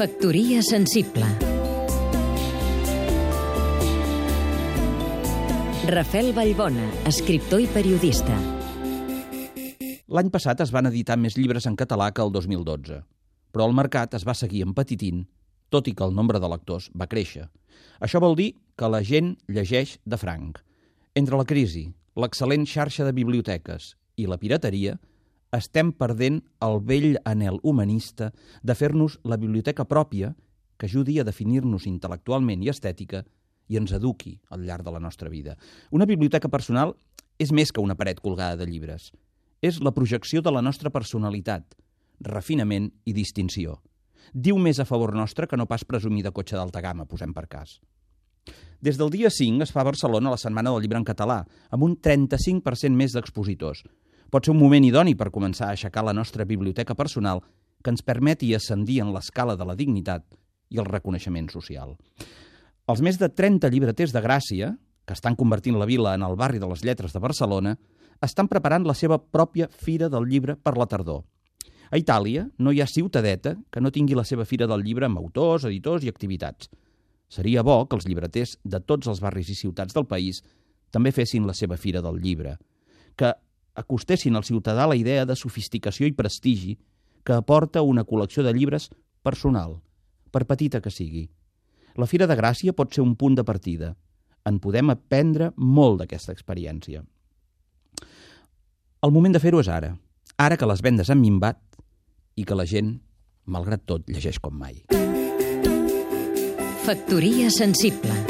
Factoria sensible Rafel Vallbona, escriptor i periodista. L'any passat es van editar més llibres en català que el 2012, però el mercat es va seguir empetitint, tot i que el nombre de lectors va créixer. Això vol dir que la gent llegeix de franc. Entre la crisi, l'excel·lent xarxa de biblioteques i la pirateria, estem perdent el vell anel humanista de fer-nos la biblioteca pròpia que ajudi a definir-nos intel·lectualment i estètica i ens eduqui al llarg de la nostra vida. Una biblioteca personal és més que una paret colgada de llibres. És la projecció de la nostra personalitat, refinament i distinció. Diu més a favor nostre que no pas presumir de cotxe d'alta gamma, posem per cas. Des del dia 5 es fa a Barcelona la Setmana del Llibre en Català, amb un 35% més d'expositors. Pot ser un moment idoni per començar a aixecar la nostra biblioteca personal que ens permeti ascendir en l'escala de la dignitat i el reconeixement social. Els més de 30 llibreters de Gràcia, que estan convertint la vila en el barri de les lletres de Barcelona, estan preparant la seva pròpia Fira del Llibre per la tardor. A Itàlia no hi ha ciutadeta que no tingui la seva Fira del Llibre amb autors, editors i activitats. Seria bo que els llibreters de tots els barris i ciutats del país també fessin la seva Fira del Llibre, que acostessin al ciutadà la idea de sofisticació i prestigi que aporta una col·lecció de llibres personal, per petita que sigui. La Fira de Gràcia pot ser un punt de partida. En podem aprendre molt d'aquesta experiència. El moment de fer-ho és ara. Ara que les vendes han minvat i que la gent, malgrat tot, llegeix com mai. Factoria sensible